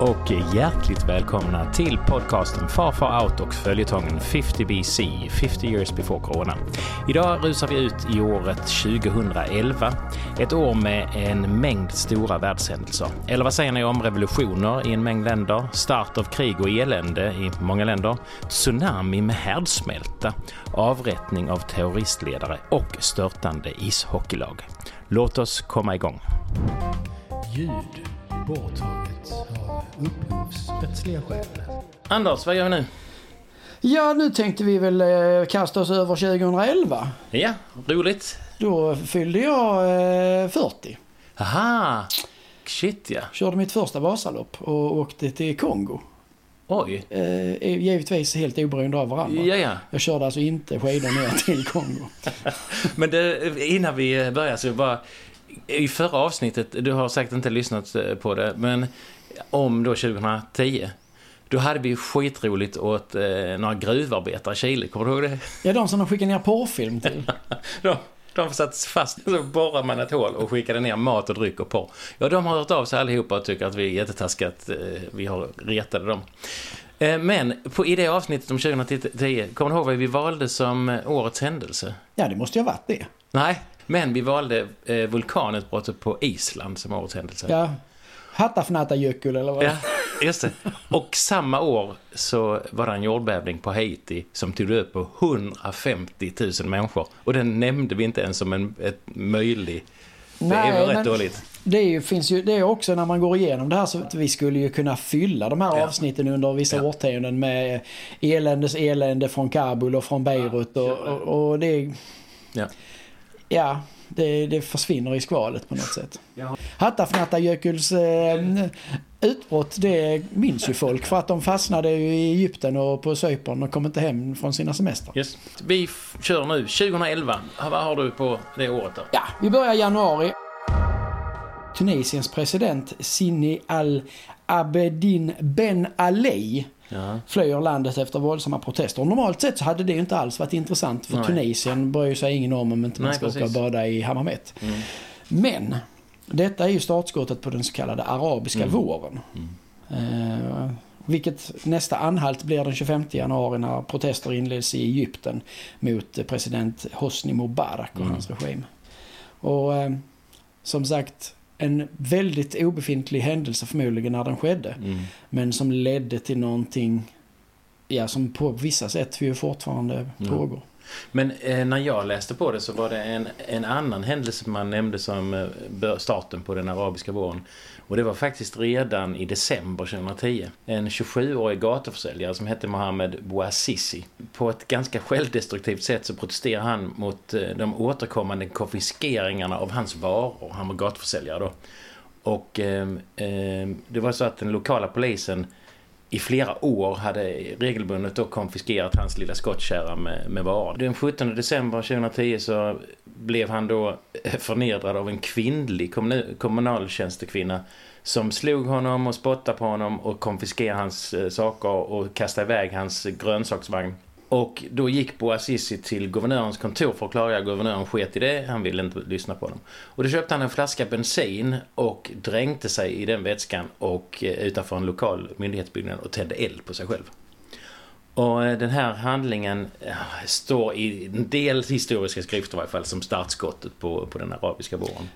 Och hjärtligt välkomna till podcasten Far Far Out och följetongen 50 BC, 50 years before corona. Idag rusar vi ut i året 2011. Ett år med en mängd stora världshändelser. Eller vad säger ni om revolutioner i en mängd länder, start av krig och elände i många länder, tsunami med härdsmälta, avrättning av terroristledare och störtande ishockeylag. Låt oss komma igång. Ljud borttaget av upphovsrättsliga skäl. Anders, vad gör vi nu? Ja, nu tänkte vi väl eh, kasta oss över 2011. Ja, roligt. Då fyllde jag eh, 40. Aha, shit ja. Körde mitt första Vasalopp och åkte till Kongo. Oj. Eh, givetvis helt oberoende av varandra. Ja, ja. Jag körde alltså inte skidor ner till Kongo. Men det, innan vi börjar så bara... I förra avsnittet, du har säkert inte lyssnat eh, på det, men om då 2010. Då hade vi skitroligt åt eh, några gruvarbetare i Chile, kommer du ihåg det? Ja, de som de skickade ner porrfilm till. De, de satt fast, så borrade man ett hål och skickade ner mat och dryck och porr. Ja, de har hört av sig allihopa och tycker att vi är jättetaskiga att eh, vi har retade dem. Eh, men på, i det avsnittet om 2010, kommer du ihåg vad vi valde som eh, årets händelse? Ja, det måste ju ha varit det. Nej, men vi valde eh, vulkanutbrottet på Island som årets händelse. Ja. Hattafnattajökull eller vad? Ja, just det. Och samma år så var det en jordbävning på Haiti som tog död på 150 000 människor. Och den nämnde vi inte ens som en ett möjlig... det är väl rätt dåligt. Det är ju, finns ju, det är också när man går igenom det här så att vi skulle ju kunna fylla de här Ja. avsnitten under vissa Ja. årtionden med eländes elände från Kabul och från Beirut och, och, och det... Ja. Ja, det, det försvinner i skvalet på något sätt. Ja. Hattafnattajökulls eh, utbrott det minns ju folk för att de fastnade i Egypten och på Cypern och kom inte hem från sina semestrar. Yes. Vi kör nu 2011. Vad har du på det året då? Ja, vi börjar i januari. Tunisiens president Sini al-Abedin Ben Ali Ja. flyr landet efter våldsamma protester. Och normalt sett så hade det inte alls varit intressant för Nej. Tunisien bryr sig ingen om om inte man Nej, ska åka och precis. bada i Hammamet. Mm. Men detta är ju startskottet på den så kallade arabiska Mm. våren. Eh, vilket nästa anhalt blir den 25 januari när protester inleds i Egypten mot president Hosni Mubarak och Mm. hans regim. Och eh, som sagt, en väldigt obefintlig händelse förmodligen när den skedde. Mm. Men som ledde till någonting ja, som på vissa sätt ju fortfarande Ja. pågår. Men eh, när jag läste på det så var det en, en annan händelse man nämnde som eh, starten på den arabiska våren. Och det var faktiskt redan i december 2010. En 27-årig gatuförsäljare som hette Mohammed Bouazizi. På ett ganska självdestruktivt sätt så protesterar han mot eh, de återkommande konfiskeringarna av hans varor. Han var gatuförsäljare då. Och eh, eh, det var så att den lokala polisen i flera år hade regelbundet då konfiskerat hans lilla skottkärra med, med varor. Den 17 december 2010 så blev han då förnedrad av en kvinnlig kommunaltjänstekvinna som slog honom och spottade på honom och konfiskerade hans eh, saker och kastade iväg hans grönsaksvagn. Och då gick Bouazizi till guvernörens kontor för att klargöra guvernören sket i det. Han ville inte lyssna på dem. Och då köpte han en flaska bensin och dränkte sig i den vätskan och eh, utanför en lokal myndighetsbyggnad och tände eld på sig själv. Och eh, den här handlingen eh, står i en del historiska skrifter i varje fall som startskottet på, på den arabiska våren.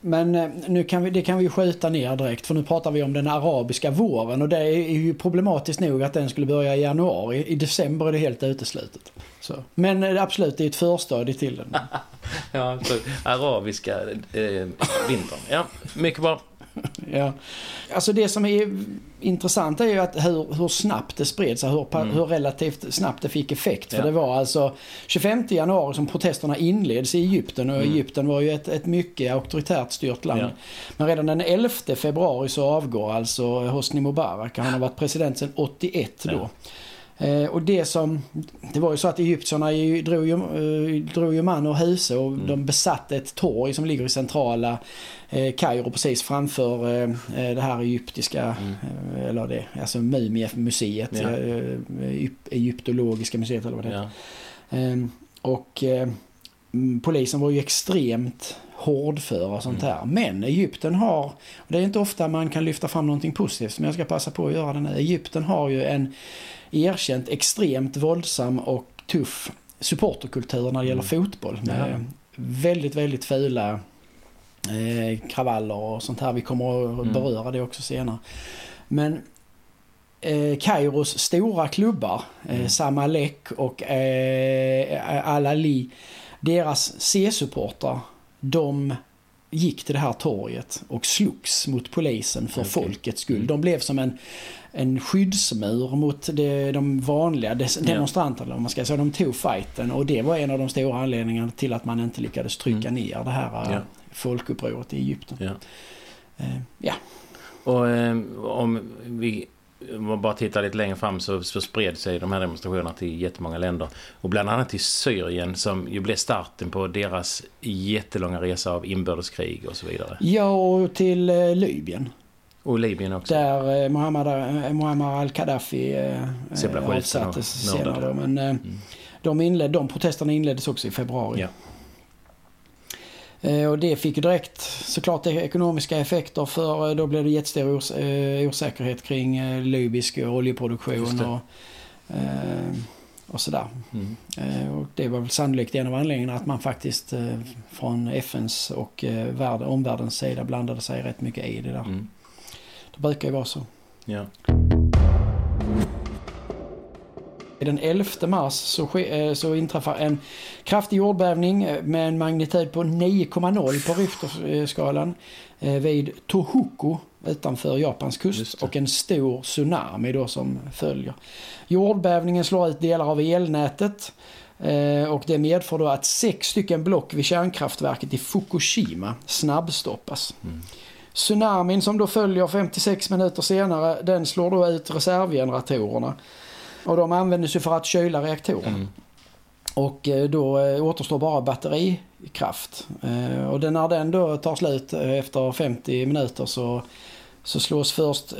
Men eh, nu kan vi, det kan vi skjuta ner direkt för nu pratar vi om den arabiska våren och det är ju problematiskt nog att den skulle börja i januari. I december är det helt uteslutet. Så. Men eh, absolut, det är ett förstadie till den. Ja, arabiska eh, vintern. Ja, mycket bra. Ja. Alltså det som är intressant är ju att hur, hur snabbt det spred sig, hur, Mm. hur relativt snabbt det fick effekt. För Ja. det var alltså 25 januari som protesterna inleds i Egypten och Mm. Egypten var ju ett, ett mycket auktoritärt styrt land. Ja. Men redan den 11 februari så avgår alltså Hosni Mubarak. Han har varit president sedan 81 då. Ja. Eh, och det som, det var ju så att egyptierna ju, drog, ju, eh, drog ju man och huse och Mm. de besatte ett torg som ligger i centrala eh, Kairo precis framför eh, det här egyptiska, eh, eller det, alltså Mumiemuseet, Mm. Ja. Egyp- egyptologiska museet eller vad det heter. Ja. Ehm, och mm, polisen var ju extremt hårdföra och sånt här. Men Egypten har, det är inte ofta man kan lyfta fram någonting positivt, men jag ska passa på att göra det nu. Egypten har ju en erkänt extremt våldsam och tuff supporterkultur när det gäller fotboll. Med Ja. väldigt, väldigt fula eh, kravaller och sånt här. Vi kommer att Mm. beröra det också senare. Men eh, Kairos stora klubbar, eh, Mm. Samalek och eh, Al-Ali, deras C-supportrar, de gick till det här torget och slogs mot polisen för Okej. folkets skull. Mm. De blev som en, en skyddsmur mot det, de vanliga demonstranterna. Om man ska säga. De tog fighten och det var en av de stora anledningarna till att man inte lyckades trycka Mm. ner det här Ja. ja. folkupproret i Egypten. Ja. Eh, ja. Och eh, om vi om man bara tittar lite längre fram så, så spred sig de här demonstrationerna till jättemånga länder. Och bland annat till Syrien som ju blev starten på deras jättelånga resa av inbördeskrig och så vidare. ja, och till eh, Libyen. Och Libyen också. Där eh, Muammar, eh, Muammar al-Qaddafi eh, avsattes senare. Men eh, Mm. de, inled, de protesterna inleddes också i februari. Ja. Eh, Och det fick ju direkt såklart ekonomiska effekter för eh, då blev det jättestor os eh, osäkerhet kring libysk oljeproduktion och, och sådär. Mm. Och det var väl sannolikt en av anledningarna att man faktiskt från FNs och värld, omvärldens sida blandade sig rätt mycket i det där. Mm. Det brukar ju vara så. Ja. Den 11 mars så, eh, så inträffar en kraftig jordbävning eh, med en magnitud på 9,0 på Richterskalan eh, vid Tohoku utanför Japans kust och en stor tsunami då som följer. Jordbävningen slår ut delar av elnätet och det medför då att sex stycken block vid kärnkraftverket i Fukushima snabbstoppas. Mm. Tsunamin som då följer 56 minuter senare den slår då ut reservgeneratorerna. Och de användes ju för att kyla reaktorerna. Mm. Och eh, då eh, återstår bara batterikraft. Eh, Och när den då tar slut efter 50 minuter så, så slås först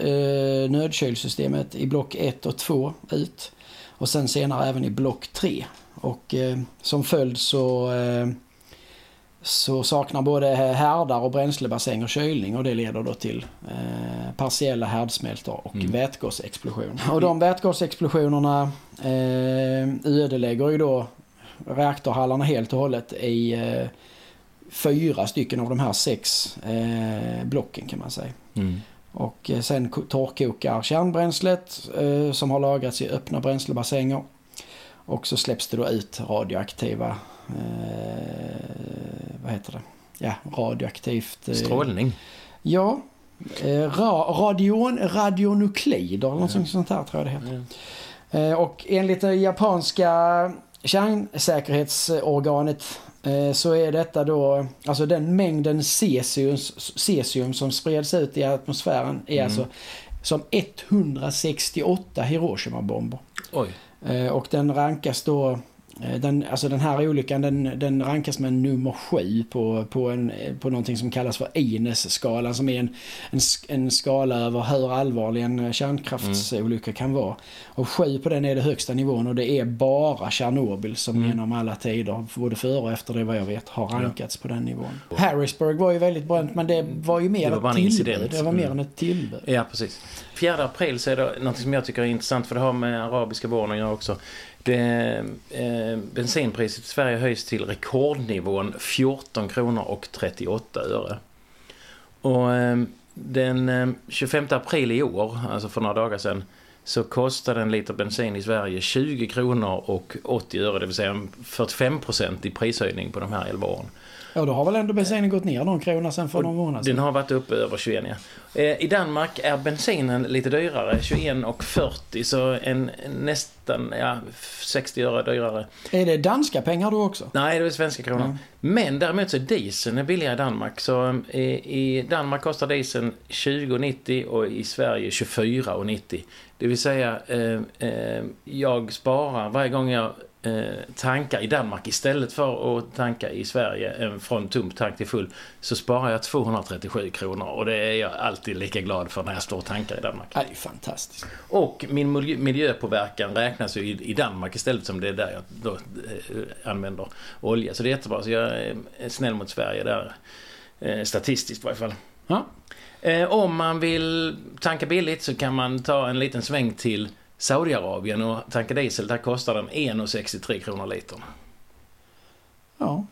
nödkylsystemet i block 1 och 2 ut. Och sen senare även i block 3. Och som följd så, så saknar både härdar och bränslebassänger kylning och det leder då till eh, partiella härdsmältor och Mm. vätgasexplosioner. Och de vätgasexplosionerna eh, ödelägger ju då reaktorhallarna helt och hållet i eh, fyra stycken av de här sex eh, blocken kan man säga. Mm. Och eh, sen ko- torrkokar kärnbränslet eh, som har lagrats i öppna bränslebassänger. Och så släpps det då ut radioaktiva, eh, vad heter det? Ja, radioaktivt. eh, Strålning. Ja, eh, ra, radion, radionuklider eller något Ja. sånt här tror jag det heter. Ja. Eh, Och enligt det japanska kärnsäkerhetsorganet eh, så är detta då, alltså den mängden cesium, cesium som spreds ut i atmosfären är Mm. alltså som 168 Hiroshima-bomber. Oj. Eh, och den rankas då, den, alltså den här olyckan den, den rankas med nummer sju på, på, en, på någonting som kallas för Ines-skalan som är en, en, en skala över hur allvarlig en kärnkraftsolycka kan vara. Och sju på den är det högsta nivån och det är bara Tjernobyl som Mm. genom alla tider, både före och efter det vad jag vet, har Ja. rankats på den nivån. Harrisburg var ju väldigt berömt men det var ju mer Det var ett tillbud. Det var mer Mm. än ett tillbud. Ja, precis. 4 april så är det något som jag tycker är intressant för det har med arabiska våren att göra också. Det, eh, bensinpriset i Sverige höjs till rekordnivån 14 kronor och 38 öre. Och eh, den eh, 25 april i år, alltså för några dagar sedan, så kostade en liter bensin i Sverige 20 kronor och 80 öre, det vill säga en 45 procent i prishöjning på de här 11 åren. Ja, då har väl ändå bensinen gått ner någon krona sen för Och någon månad Den sedan. har varit uppe över 21 ja. Eh, I Danmark är bensinen lite dyrare, 21,40 så en nästan ja, 60 öre dyrare. Är det danska pengar då också? Nej, det är svenska kronor. Mm. Men däremot så är dieseln billigare i Danmark. Så eh, i Danmark kostar dieseln 20,90 och i Sverige 24,90. Det vill säga, eh, eh, jag sparar varje gång jag eh, tankar i Danmark istället för att tanka i Sverige eh, från tom tank till full så sparar jag 237 kronor och det är jag alltid lika glad för när jag står och tankar i Danmark. Det är fantastiskt. Och min miljö- miljöpåverkan räknas ju i, Danmark istället som det är där jag då, eh, använder olja. Så det är jättebra. Så jag är snäll mot Sverige där. Statistiskt i varje fall. Ja. Om man vill tanka billigt så kan man ta en liten sväng till Saudiarabien och tanka diesel. Där kostar den 1,63 kronor litern. Ja.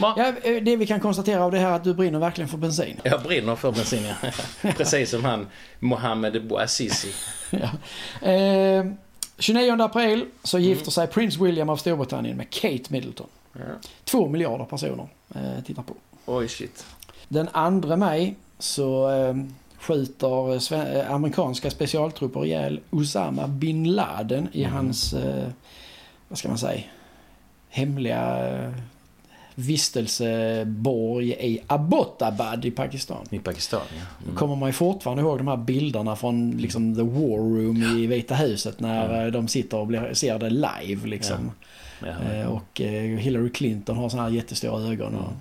Ja. eh, Det vi kan konstatera av det här är att du brinner verkligen för bensin. Jag brinner för bensin, ja. Precis som han Mohammed Bouazizi. ja. eh, 29 april så gifter sig Prince William av Storbritannien med Kate Middleton. Ja. Två miljarder personer eh, tittar på. Oj, shit. Den 2 maj så eh, skjuter eh, eh, amerikanska specialtrupper ihjäl Osama bin Laden i Mm. hans, eh, vad ska man säga, hemliga vistelseborg i Abbottabad i Pakistan. I Pakistan, ja. Mm. Kommer man ju fortfarande ihåg de här bilderna från liksom the war room i Vita huset när Mm. eh, de sitter och blir, ser det live liksom. Ja. Och Hillary Clinton har såna här jättestora ögon. Och,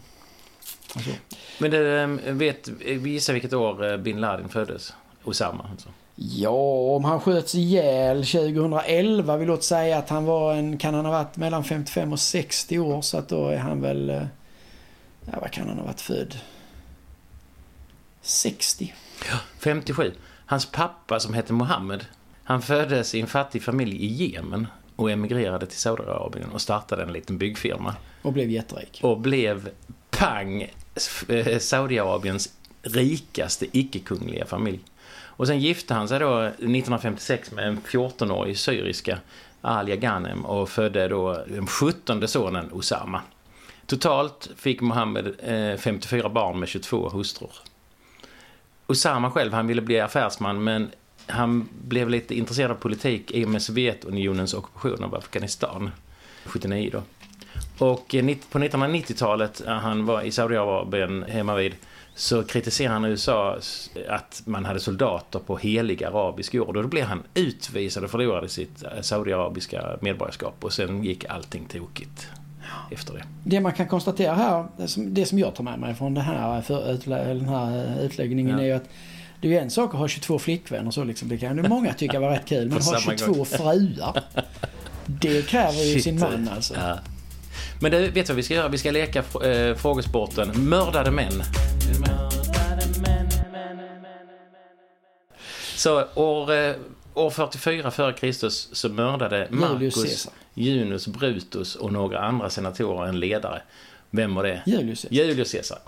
och så. Men det, eh, vet, visa vilket år eh, bin Laden föddes? Osama alltså. Ja, om han sköts ihjäl 2011 vill låt säga att han var en, kan han ha varit mellan 55 och 60 år så att då är han väl, eh, ja vad kan han ha varit född? 60. 57. Hans pappa som hette Mohammed, han föddes i en fattig familj i Jemen och emigrerade till Saudiarabien och startade en liten byggfirma. Och blev jätterik. Och blev pang Eh, Saudiarabiens rikaste icke-kungliga familj. Och sen gifte han sig då 1956 med en 14-årig syriska Alia Ghanem och födde då den 17 sonen Osama. Totalt fick Mohammed eh, 54 barn med 22 hustrur. Osama själv, han ville bli affärsman men han blev lite intresserad av politik i och med Sovjetunionens ockupation av Afghanistan 79 då. Och eh, på 1990-talet, när han var i Saudiarabien hemma vid så kritiserade han USA att man hade soldater på helig arabisk jord och då blev han utvisad och förlorade sitt eh, saudiarabiska medborgarskap och sen gick allting tokigt efter det. Det man kan konstatera här, det som, det som jag tar med mig från det här, för, utlä, den här utläggningen Ja. är ju att det är ju en sak att ha 22 flickvänner så liksom. Det kan ju många tycka var rätt kul. Men ha samma 22 gång. fruar. Det kräver ju Shit. sin man alltså. Ja. Men det, vet du vad vi ska göra? Vi ska leka eh, frågesporten Mördade män. Så år, eh, år 44 före Kristus så mördade Marcus. Junius Brutus och några andra senatorer en ledare. Vem var det? Julius Caesar. Julius Caesar.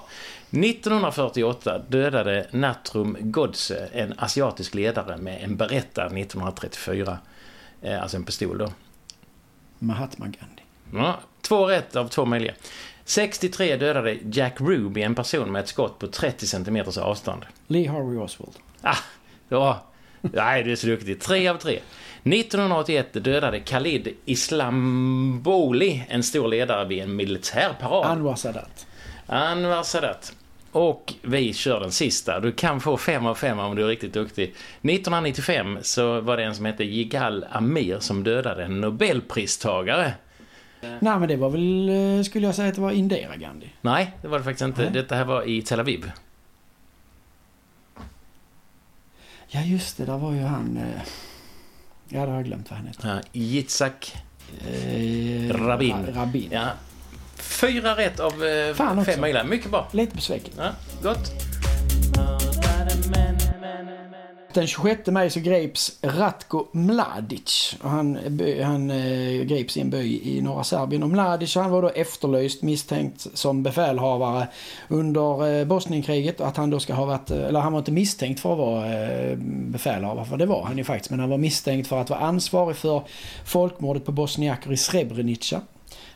1948 dödade Natrum Godse en asiatisk ledare med en Beretta 1934. Eh, alltså en pistol då. Mahatma Gandhi. Ja, två rätt av två möjliga. 63 dödade Jack Ruby en person med ett skott på 30 cm avstånd. Lee Harvey Oswald. Ah, ja. Nej, du är så duktig. Tre av tre. 1981 dödade Khalid Islamboli en stor ledare vid en militärparad. Anwar Sadat. Anwar Sadat. Och vi kör den sista. Du kan få fem av fem om du är riktigt duktig. 1995 så var det en som hette Yigal Amir som dödade en nobelpristagare. Nej men det var väl, eh, skulle jag säga att det var Indira Gandhi. Nej, det var det faktiskt inte. Nej. Detta här var i Tel Aviv. Ja just det, där var ju han... eh, Ja, det har jag glömt vad han heter. Ja, Yitzhak. Eh, Rabin. Ra- Rabin. Ja. Fyra rätt av eh, fem möjliga. Mycket bra. Lite besviken. Ja, gott. Den 26 maj så greps Ratko Mladic. Han han eh, greps i en by i norra Serbien. Och Mladic han var då efterlyst misstänkt som befälhavare under eh, Bosnienkriget. Och att han då ska ha varit, eh, eller han var inte misstänkt för att vara eh, befälhavare, för det var han ju faktiskt. Men han var misstänkt för att vara ansvarig för folkmordet på bosniaker i Srebrenica.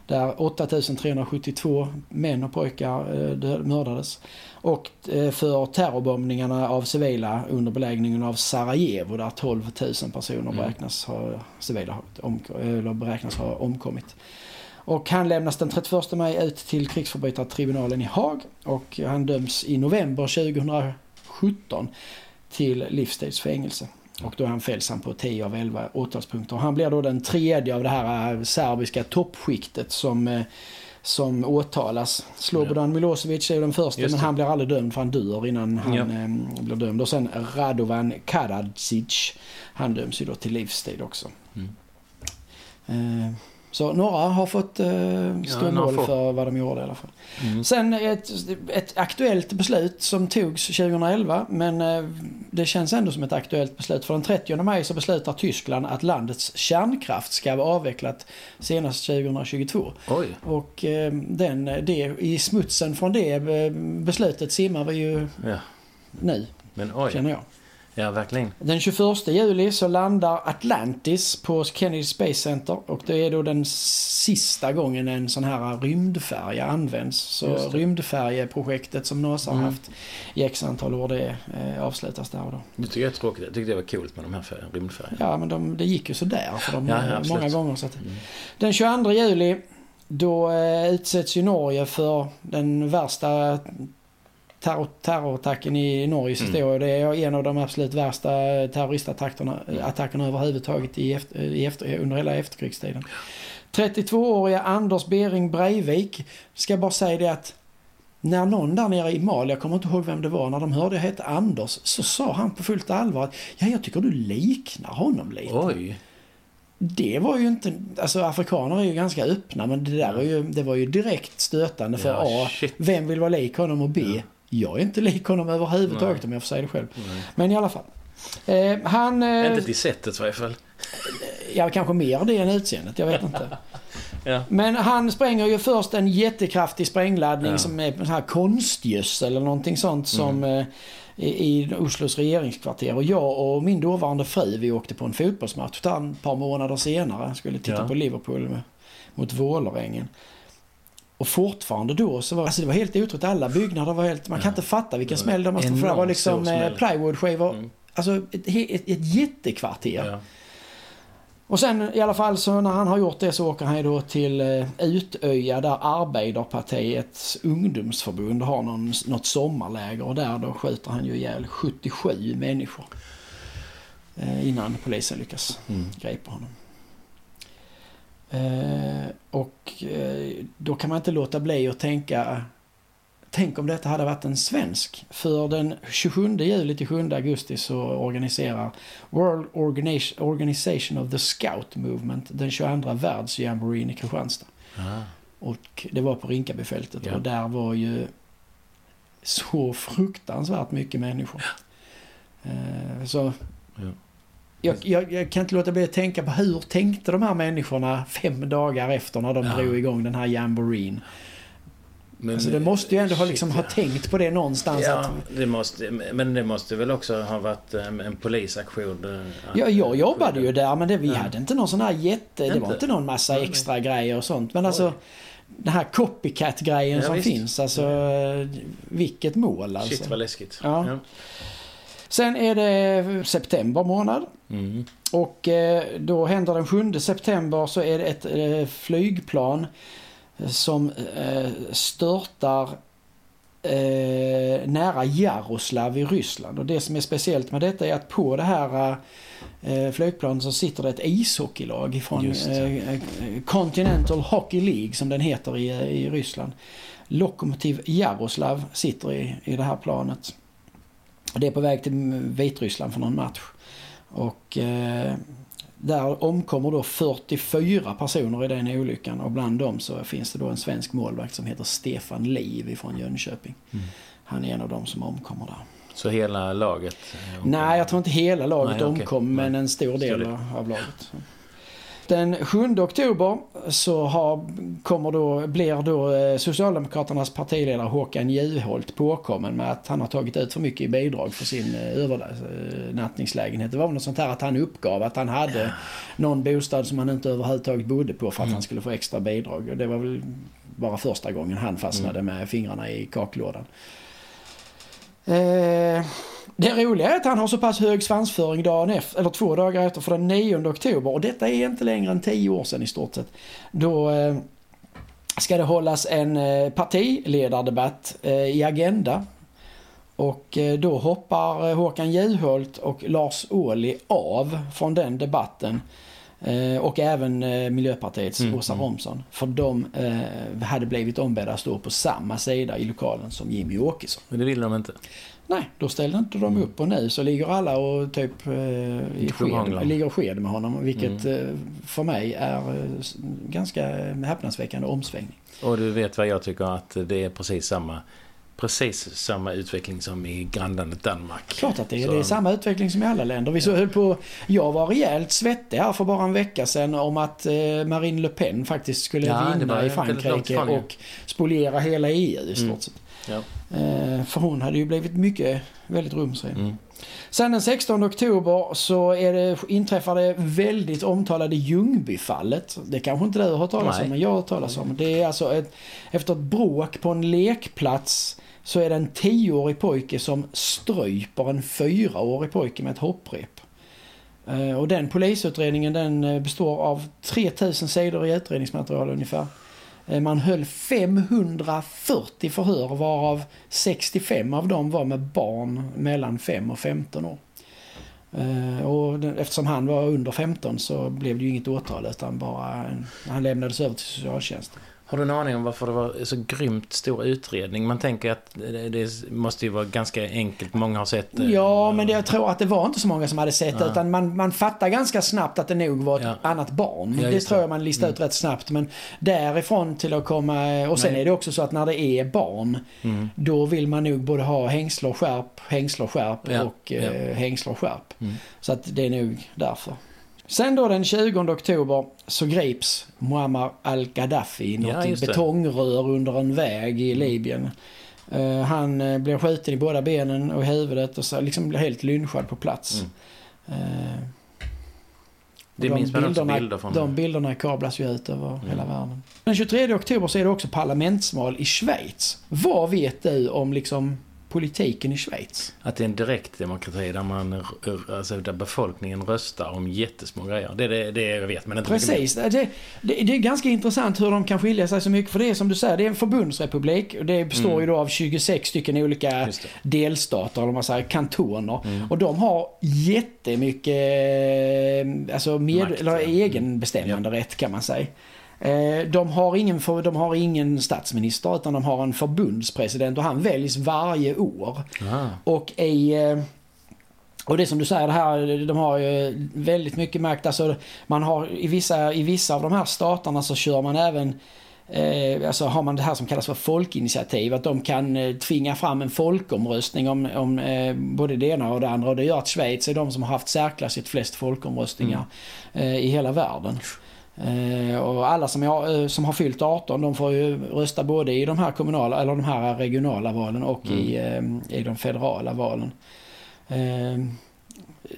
Där 8372 män och pojkar eh, mördades. Och eh, för terrorbombningarna av civila under belägringen av Sarajevo där 12 000 personer Mm. beräknas ha, civila, eller beräknas ha omkommit. Och han lämnas den 31 maj ut till krigsförbrytartribunalen i Haag och han döms i november 2017 till livstidsfängelse. Och då är han fälls på 10 av 11 åtalspunkter. Han blir då den tredje av det här eh, serbiska toppskiktet som, eh, som åtalas. Slobodan Milosevic är den första men han blir aldrig dömd för han dör innan han Ja. eh, blir dömd. Och sen Radovan Karadzic. Han döms ju då till livstid också. Mm. Eh, så några har fått eh, stå Ja, mål får. för vad de gjorde i alla fall. Mm. Sen ett, ett aktuellt beslut som togs 2011 men eh, det känns ändå som ett aktuellt beslut. För den 30 maj så beslutar Tyskland att landets kärnkraft ska vara avvecklat senast 2022. Oj. Och eh, den, det, i smutsen från det eh, beslutet simmar vi ju Ja. nu, Men oj. känner jag. Ja, verkligen. Den 21 juli så landar Atlantis på Kennedy Space Center och det är då den sista gången en sån här rymdfärja används. Så rymdfärjeprojektet som NASA har Mm. haft i x antal år det eh, avslutas där och då. Det tycker jag är tråkigt. Jag tyckte det var coolt med de här rymdfärgerna. Ja men de, det gick ju sådär för dem Ja, ja, många gånger. Så att, Mm. den 22 juli då eh, utsätts ju Norge för den värsta terror, terrorattacken i Norges Mm. historia. Det är en av de absolut värsta terroristattackerna attackerna överhuvudtaget i efter, i efter, under hela efterkrigstiden. 32-åriga Anders Bering Breivik ska bara säga det att när någon där nere i Mali, jag kommer inte ihåg vem det var, när de hörde jag hette Anders så sa han på fullt allvar att ja, jag tycker du liknar honom lite. Oj. Det var ju inte, alltså afrikaner är ju ganska öppna men det där var ju, det var ju direkt stötande för Ja, A. Vem vill vara lik honom och B. Ja. Jag är inte lik honom överhuvudtaget Nej. om jag får säga det själv. Nej. Men i alla fall. Eh, han, eh, Inte till sättet i varje fall. ja kanske mer det än utseendet, jag vet inte. Ja. Men han spränger ju först en jättekraftig sprängladdning Ja. som är här konstgödsel eller någonting sånt som Mm. eh, i, i Oslos regeringskvarter. Och jag och min dåvarande fru vi åkte på en fotbollsmatch där ett par månader senare. Skulle titta Ja. på Liverpool med, mot Vålerengen. Och fortfarande då så var alltså det var helt otroligt. Alla byggnader var helt... Man kan Ja. inte fatta vilken smäll de måste få. Det var liksom eh, plywoodskivor. Mm. Alltså ett, ett, ett jättekvarter. Ja. Och sen i alla fall så när han har gjort det så åker han ju då till eh, Utöja där Arbeiderpartiets ungdomsförbund har någon, något sommarläger och där då skjuter han ju ihjäl 77 människor. Eh, innan polisen lyckas Mm. gripa honom. Eh, och eh, då kan man inte låta bli att tänka Tänk om detta hade varit en svensk. För den 27 juli till 7 augusti så organiserar World Organi- Organization of the Scout Movement den 22 världsjamboreen i Kristianstad. Ah. Och det var på Rinkabyfältet Ja. och där var ju så fruktansvärt mycket människor. Eh, så Ja. Jag, jag, jag kan inte låta bli att tänka på hur tänkte de här människorna fem dagar efter när de Ja. drog igång den här jamboreen. Men, Alltså det måste ju ändå ha, shit, liksom, ja. ha tänkt på det någonstans. Ja, Att, det måste, men det måste väl också ha varit eh, en polisaktion? eh, ja, jag jobbade ju där men det, vi Ja. hade inte någon sån här jätte... Det var Inte? inte någon massa extra grejer och sånt. Men alltså den här copycat-grejen Ja, som visst. finns. Alltså vilket mål alltså. Shit vad läskigt. Ja. Sen är det september månad. Mm. Och eh, då händer den 7 september så är det ett eh, flygplan som eh, störtar eh, nära Jaroslav i Ryssland. Och det som är speciellt med detta är att på det här flygplanet så sitter det ett ishockeylag från Continental Hockey League som den heter i, i Ryssland. Lokomotiv Jaroslav sitter i, i det här planet. Det är på väg till Vitryssland för någon match. Och eh, där omkommer då 44 personer i den olyckan och bland dem så finns det då en svensk målvakt som heter Stefan Liv från Jönköping. Mm. Han är en av dem som omkommer där. Så hela laget? eh, Nej, jag tror inte hela laget Nej, omkom men en stor del. av laget. Den 7 oktober så har, kommer då, blir då eh, Socialdemokraternas partiledare Håkan Juholt påkommen med att han har tagit ut för mycket i bidrag för sin eh, övernattningslägenhet. Det var väl något sånt här att han uppgav att han hade någon bostad som han inte överhuvudtaget bodde på för att Mm. han skulle få extra bidrag. Och det var väl bara första gången han fastnade Mm. med fingrarna i kaklådan. Eh, det roliga är att han har så pass hög svansföring dagen efter, eller två dagar efter, för den 9 oktober. Och detta är inte längre än 10 år sedan i stort sett. Då eh, ska det hållas en eh, partiledardebatt eh, i Agenda. Och eh, då hoppar eh, Håkan Juholt och Lars Ohly av från den debatten. Eh, Och även Miljöpartiets Mm, Åsa mm. Romson. För de hade blivit ombedda att stå på samma sida i lokalen som Jimmy Åkesson. Men det vill de inte. Nej, då ställde inte de Mm. upp och nu så ligger alla och typ eh, i sked, ligger sked med honom. Vilket Mm. eh, för mig är eh, ganska häpnadsväckande omsvängning. Och du vet vad jag tycker att det är precis samma precis samma utveckling som i grannlandet Danmark. Klart att det är. Så- Det är samma utveckling som i alla länder. Vi så höll på, jag var rejält svettig här för bara en vecka sedan om att eh, Marine Le Pen faktiskt skulle Ja, vinna i Frankrike och spoliera hela EU i stort Mm. Ja. Eh, för hon hade ju blivit mycket, väldigt rumsren. Mm. Sen den 16 oktober så är det, inträffar det väldigt omtalade Ljungbyfallet. Det kanske inte du har hört talas om, men jag har hört talas om. Det är alltså ett, efter ett bråk på en lekplats så är det en tioårig pojke som stryper en fyraårig pojke med ett hopprep. Eh, Och den polisutredningen den eh, består av 3000 sidor i utredningsmaterial ungefär. Eh, man höll 540 förhör varav 65 av dem var med barn mellan 5 och 15 år. Eh, och eftersom han var under 15 så blev det ju inget åtal utan bara han lämnades över till socialtjänsten. Har du en aning om varför det var så grymt stor utredning? Man tänker att det, måste ju vara ganska enkelt. Många har sett det. Ja, men det, jag tror att det var inte så många som hade sett det Ja. utan man, man fattar ganska snabbt att det nog var ett Ja. annat barn. Ja, det tror jag man listade ut rätt snabbt. Men därifrån till att komma... Och sen Nej. är det också så att när det är barn Mm. då vill man nog både ha hängsle och skärp, hängsle och skärp Ja, och eh, hängsle och skärp. Mm. Så att det är nog därför. Sen då den 20 oktober så grips Muammar al-Gaddafi i något Ja, betongrör under en väg i Libyen. Eh, han eh, blir skjuten i båda benen och i huvudet och så liksom blir helt lynchad på plats. Mm. Eh, Det de minns man bilderna- bilder från. De bilderna kablas ju ut över Mm. hela världen. Den 23 oktober så är det också parlamentsval i Schweiz. Vad vet du om liksom politiken i Schweiz? Att det är en direktdemokrati där, man, alltså, där befolkningen röstar om jättesmå grejer. Det är det, det jag vet, men inte. Precis. Det, det, det är ganska intressant hur de kan skilja sig så mycket. För det är som du säger, det är en förbundsrepublik. Och det består Mm. ju då av 26 stycken olika delstater, eller man säger, kantoner. Mm. Och de har jättemycket eh, alltså med, Makt, eller ja. egen bestämmande rätt kan man säga. Eh, De har, ingen, de har ingen statsminister utan de har en förbundspresident och han väljs varje år. Ah. Och i... eh, Och det som du säger, det här, de har ju väldigt mycket makt. Alltså man har i vissa, i vissa av de här staterna så kör man även Eh, alltså har man det här som kallas för folkinitiativ, att de kan eh, tvinga fram en folkomröstning om, om eh, både det ena och det andra. Och det gör att Schweiz är de som har haft särklassigt flest folkomröstningar eh, i hela världen. Eh, och alla som, är, eh, som har fyllt 18 de får ju rösta både i de här kommunala eller de här regionala valen och i, eh, i de federala valen.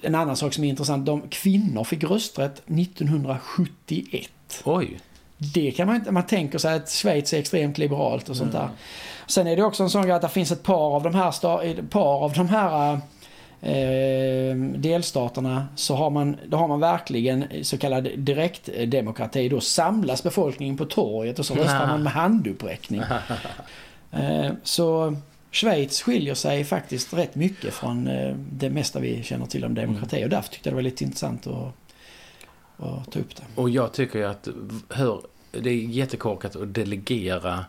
En annan sak som är intressant, de kvinnor fick rösträtt 1971. Oj. Det kan man inte, man tänker sig att Schweiz är extremt liberalt och sånt där. Sen är det också en sån grej att det finns ett par av de här, par av de här eh, delstaterna så har man, då har man verkligen så kallad direktdemokrati. Då samlas befolkningen på torget och så röstar man med handuppräckning. Eh, så Schweiz skiljer sig faktiskt rätt mycket från eh, det mesta vi känner till om demokrati och därför tyckte jag det var lite intressant att, att ta upp det. Och jag tycker ju att hör, det är jättekorkat att delegera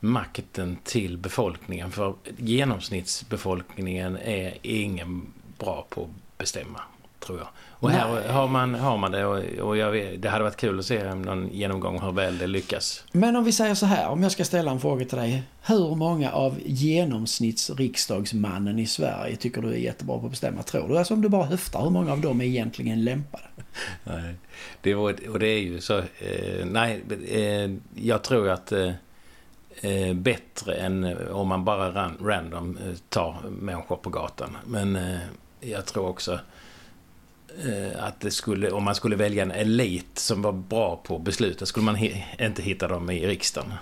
makten till befolkningen. För genomsnittsbefolkningen är ingen bra på att bestämma, tror jag. Och här Nej. har man, har man det och, och jag vet, det hade varit kul att se någon genomgång hur väl det lyckas. Men om vi säger så här, om jag ska ställa en fråga till dig. Hur många av genomsnittsriksdagsmannen i Sverige tycker du är jättebra på att bestämma? Tror du? Alltså om du bara höftar, hur många av dem är egentligen lämpade? Nej. Det var, och det är ju så... Eh, nej, eh, jag tror att eh, eh, bättre än eh, om man bara ran, random eh, tar människor på gatan. Men eh, jag tror också att det skulle, om man skulle välja en elit som var bra på beslut, då skulle man hi, inte hitta dem i riksdagen.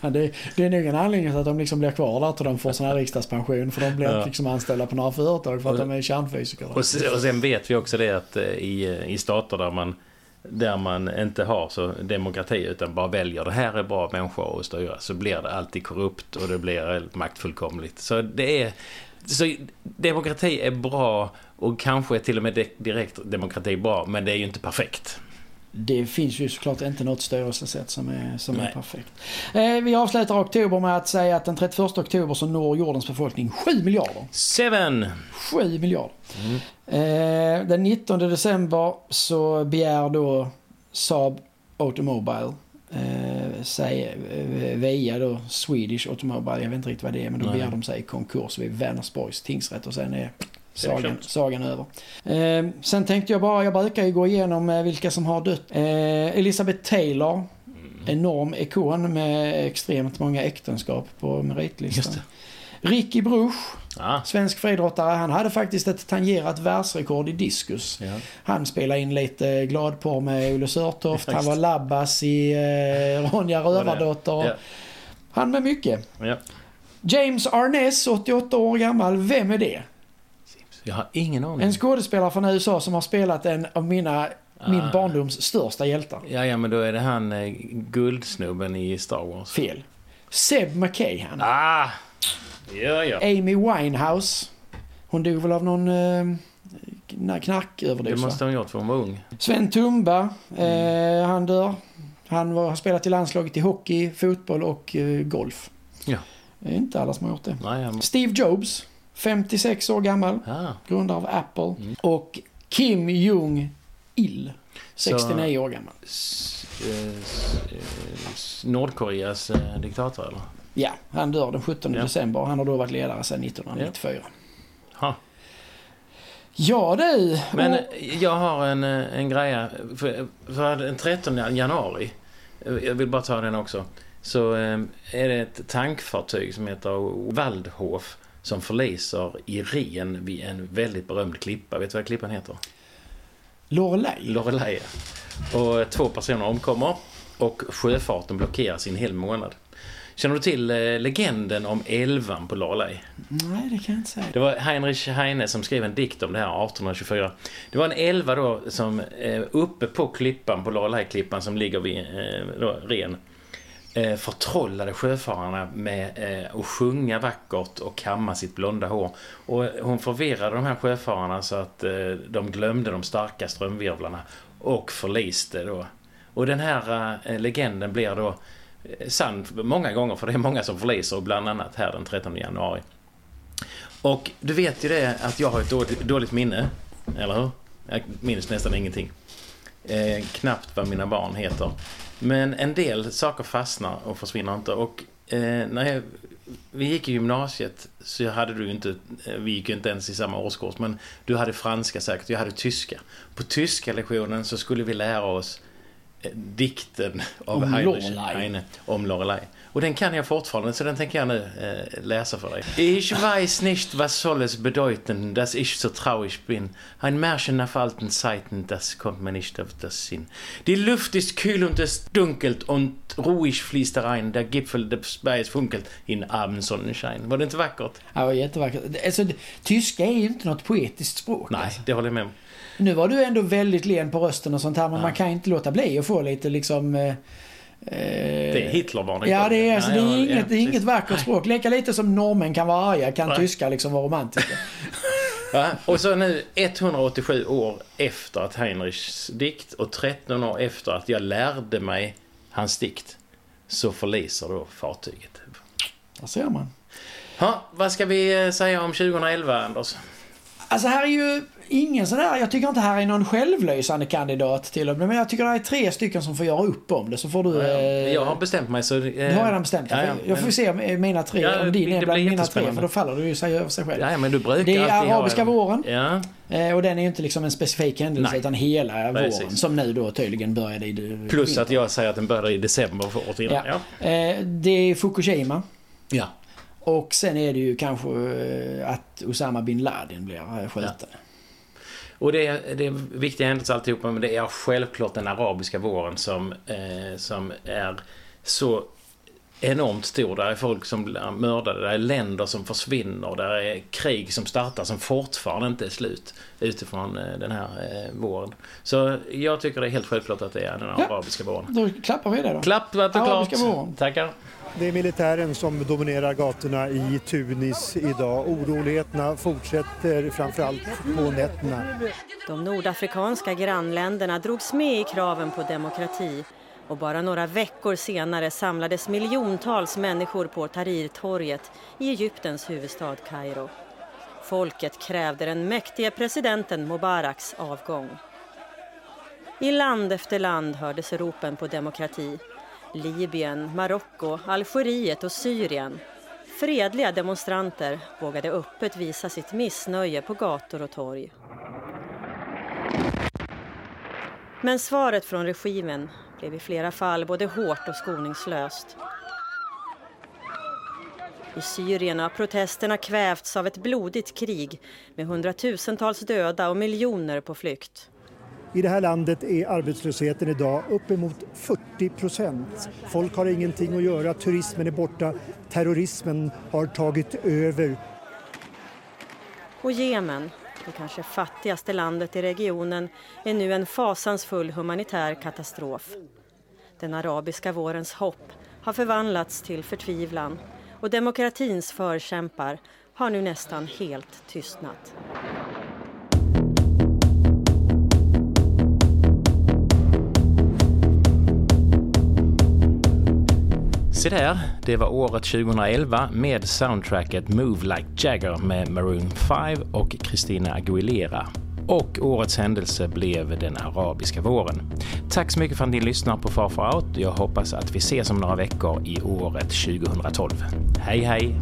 det, det är nog en anledning till att de liksom blir kvar där till de får sån här riksdagspension. För de blir Ja. liksom anställda på några företag för att Och- de är kärnfysiker. Och, se- och sen vet vi också det att i, i stater där man där man inte har så demokrati utan bara väljer det här är bra människor att styra så blir det alltid korrupt och det blir maktfullkomligt. Så det är så demokrati är bra och kanske är till och med direkt demokrati bra men det är ju inte perfekt. Det finns ju såklart inte något styrelsesätt som är, som är perfekt. Eh, vi avslutar oktober med att säga att den 31 oktober så når jordens befolkning 7 miljarder. Seven! 7 miljarder. Mm. Eh, den 19 december så begär då Saab Automobile eh, sig, eh, via då Swedish Automobile, jag vet inte riktigt vad det är, men då begär de sig konkurs vid Vänersborgs tingsrätt och sen är sagan, sagan över. Eh, sen tänkte jag bara, jag brukar ju gå igenom eh, vilka som har dött. Eh, Elizabeth Taylor, mm. enorm ikon med extremt många äktenskap på meritlistan. Ricky Bruch, ah. svensk friidrottare. Han hade faktiskt ett tangerat världsrekord i diskus. Ja. Han spelade in lite gladporr med Olle Sörtoft. Han var Labbas i eh, Ronja Rövardotter. Ja. Han med mycket. Ja. James Arness, 88 år gammal. Vem är det? Jag har ingen aning. En skådespelare från USA som har spelat en av mina ah. min barndoms största hjältar. Ja, ja, men då är det han eh, guldsnubben i Star Wars. Fel. Seb McKay Ah! Ja, ja. Amy Winehouse. Hon dog väl av någon eh, knarköverdos Det måste hon gjort för hon var ung. Sven Tumba. Mm. Eh, han dör. Han var, har spelat i landslaget i hockey, fotboll och eh, golf. Ja. Det är inte alla som har gjort det. Nej, ja. Steve Jobs. 56 år gammal. Ah. Grundare av Apple. Mm. Och Kim Jong-Il. 69 Så, år gammal. Nordkoreas eh, diktator eller? Ja, han dör den 17 ja. december. Han har då varit ledare sedan 1994. Ja. Ja du! Men och... jag har en, eh, en grej. För, för den 13 januari, jag vill bara ta den också, så eh, är det ett tankfartyg som heter Waldhof som förliser i Ren vid en väldigt berömd klippa. Vet du vad klippan heter? Lorelei. Lorelei, Och två personer omkommer och sjöfarten blockeras i en hel månad. Känner du till eh, legenden om elvan på Lorelei? Nej, det kan jag inte säga. Det var Heinrich Heine som skrev en dikt om det här 1824. Det var en elva då som eh, uppe på klippan, på Lorelei-klippan som ligger vid eh, då, Ren eh, förtrollade sjöfararna med eh, att sjunga vackert och kamma sitt blonda hår. Och eh, hon förvirrade de här sjöfararna så att eh, de glömde de starka strömvirvlarna och förliste då. Och den här eh, legenden blir då eh, sann många gånger för det är många som förliser bland annat här den 13 januari. Och du vet ju det att jag har ett dåligt, dåligt minne, eller hur? Jag minns nästan ingenting. Eh, knappt vad mina barn heter. Men en del saker fastnar och försvinner inte. Och eh, när jag, vi gick i gymnasiet så hade du inte, eh, vi gick ju inte ens i samma årskurs, men du hade franska säkert, jag hade tyska. På tyska lektionen så skulle vi lära oss eh, dikten av om Heinrich Heine om Lorelei. Och den kan jag fortfarande, så den tänker jag nu eh, läsa för dig. Ich weiß nicht, was soll es bedeuten, dass ich so traurig bin. Ein Märchen auf alten Zeiten, das kommt mir nicht auf das Sinn. Die Luft ist kühl und es dunkelt und ruhig fließt rein. Der Gipfel des Berges funkelt in Abendsonnenschein. Var det inte vackert? Ja, det var jättevackert. Alltså, tyska är ju inte något poetiskt språk. Nej, alltså. det håller jag med om. Nu var du ändå väldigt len på rösten och sånt här, men ja. man kan inte låta bli att få lite liksom... Eh, det är Hitlervarning. Ja, det är, alltså, det är inget, det är inget vackert språk. Lika lite som norrmän kan vara arga kan Nej. tyskar liksom vara romantiska. ja, och så nu 187 år efter att Heinrichs dikt och 13 år efter att jag lärde mig hans dikt så förliser då fartyget. Där ser man. Ja, vad ska vi eh, säga om 2011, Anders? Alltså här är ju ingen sån där, jag tycker inte här är någon självlysande kandidat till det. Men jag tycker det är tre stycken som får göra upp om det. Så får du... Ja, eh, jag har bestämt mig så... Eh, du har redan bestämt dig. Ja, ja, jag får men, se mina tre, ja, om din är bland mina tre. För då faller du ju sig över sig själv. Ja, men du brukar det är arabiska ha, våren. Ja. Eh, och den är ju inte liksom en specifik händelse Nej. utan hela Precis. våren. Som nu då tydligen började i... Plus vinter. att jag säger att den började i december för året innan. Ja. Eh, det är Fukushima. Ja. Och sen är det ju kanske att Osama bin Laden blir skjuten. Ja. Och det är, det är viktiga händelser alltihopa, men det är självklart den arabiska våren som, eh, som är så enormt stor. Där är folk som blir mördade, där är länder som försvinner, där är krig som startar som fortfarande inte är slut utifrån eh, den här eh, våren. Så jag tycker det är helt självklart att det är den Ja. arabiska våren. Då klappar vi det då. Klappat och Arabiska klart. våren. Tackar. Det är militären som dominerar gatorna i Tunis idag. Oroligheterna fortsätter framförallt på nätterna. De nordafrikanska grannländerna drogs med i kraven på demokrati och bara några veckor senare samlades miljontals människor på Tahrirtorget i Egyptens huvudstad Kairo. Folket krävde den mäktige presidenten Mubaraks avgång. I land efter land hördes ropen på demokrati. Libyen, Marocko, Algeriet och Syrien. Fredliga demonstranter vågade öppet visa sitt missnöje på gator och torg. Men svaret från regimen blev i flera fall både hårt och skoningslöst. I Syrien har protesterna kvävts av ett blodigt krig med hundratusentals döda och miljoner på flykt. I det här landet är arbetslösheten idag uppemot 40 procent. Folk har ingenting att göra, turismen är borta, terrorismen har tagit över. Och Jemen, det kanske fattigaste landet i regionen, är nu en fasansfull humanitär katastrof. Den arabiska vårens hopp har förvandlats till förtvivlan och demokratins förkämpar har nu nästan helt tystnat. Se där, det var året 2011 med soundtracket Move Like Jagger med Maroon 5 och Christina Aguilera. Och årets händelse blev den arabiska våren. Tack så mycket för att ni lyssnar på Far Far Out. Jag hoppas att vi ses om några veckor i året 2012. Hej hej!